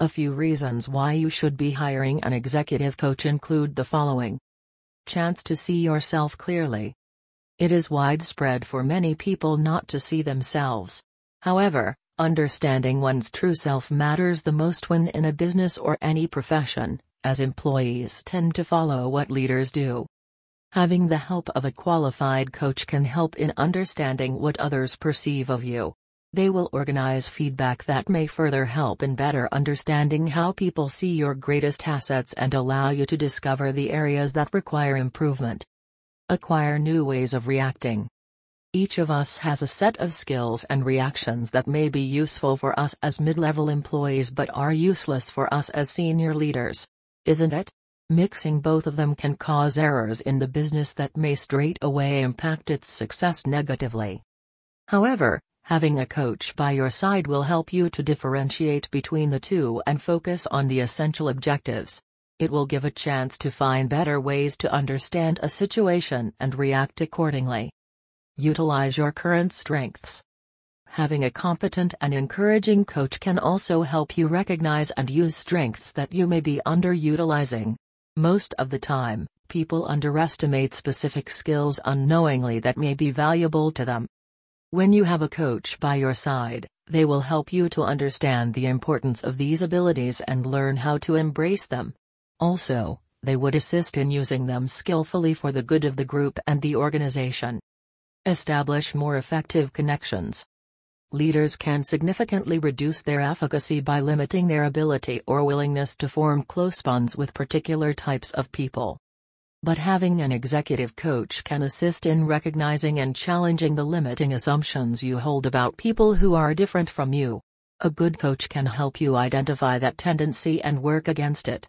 A few reasons why you should be hiring an executive coach include the following Chance to see yourself clearly. It is widespread for many people not to see themselves. However, understanding one's true self matters the most when in a business or any profession, as employees tend to follow what leaders do. Having the help of a qualified coach can help in understanding what others perceive of you. They will organize feedback that may further help in better understanding how people see your greatest assets and allow you to discover the areas that require improvement. Acquire new ways of reacting. Each of us has a set of skills and reactions that may be useful for us as mid level employees but are useless for us as senior leaders. Isn't it? Mixing both of them can cause errors in the business that may straight away impact its success negatively. However, having a coach by your side will help you to differentiate between the two and focus on the essential objectives. It will give a chance to find better ways to understand a situation and react accordingly. Utilize your current strengths. Having a competent and encouraging coach can also help you recognize and use strengths that you may be underutilizing. Most of the time, people underestimate specific skills unknowingly that may be valuable to them. When you have a coach by your side, they will help you to understand the importance of these abilities and learn how to embrace them. Also, they would assist in using them skillfully for the good of the group and the organization. Establish more effective connections. Leaders can significantly reduce their efficacy by limiting their ability or willingness to form close bonds with particular types of people. But having an executive coach can assist in recognizing and challenging the limiting assumptions you hold about people who are different from you. A good coach can help you identify that tendency and work against it.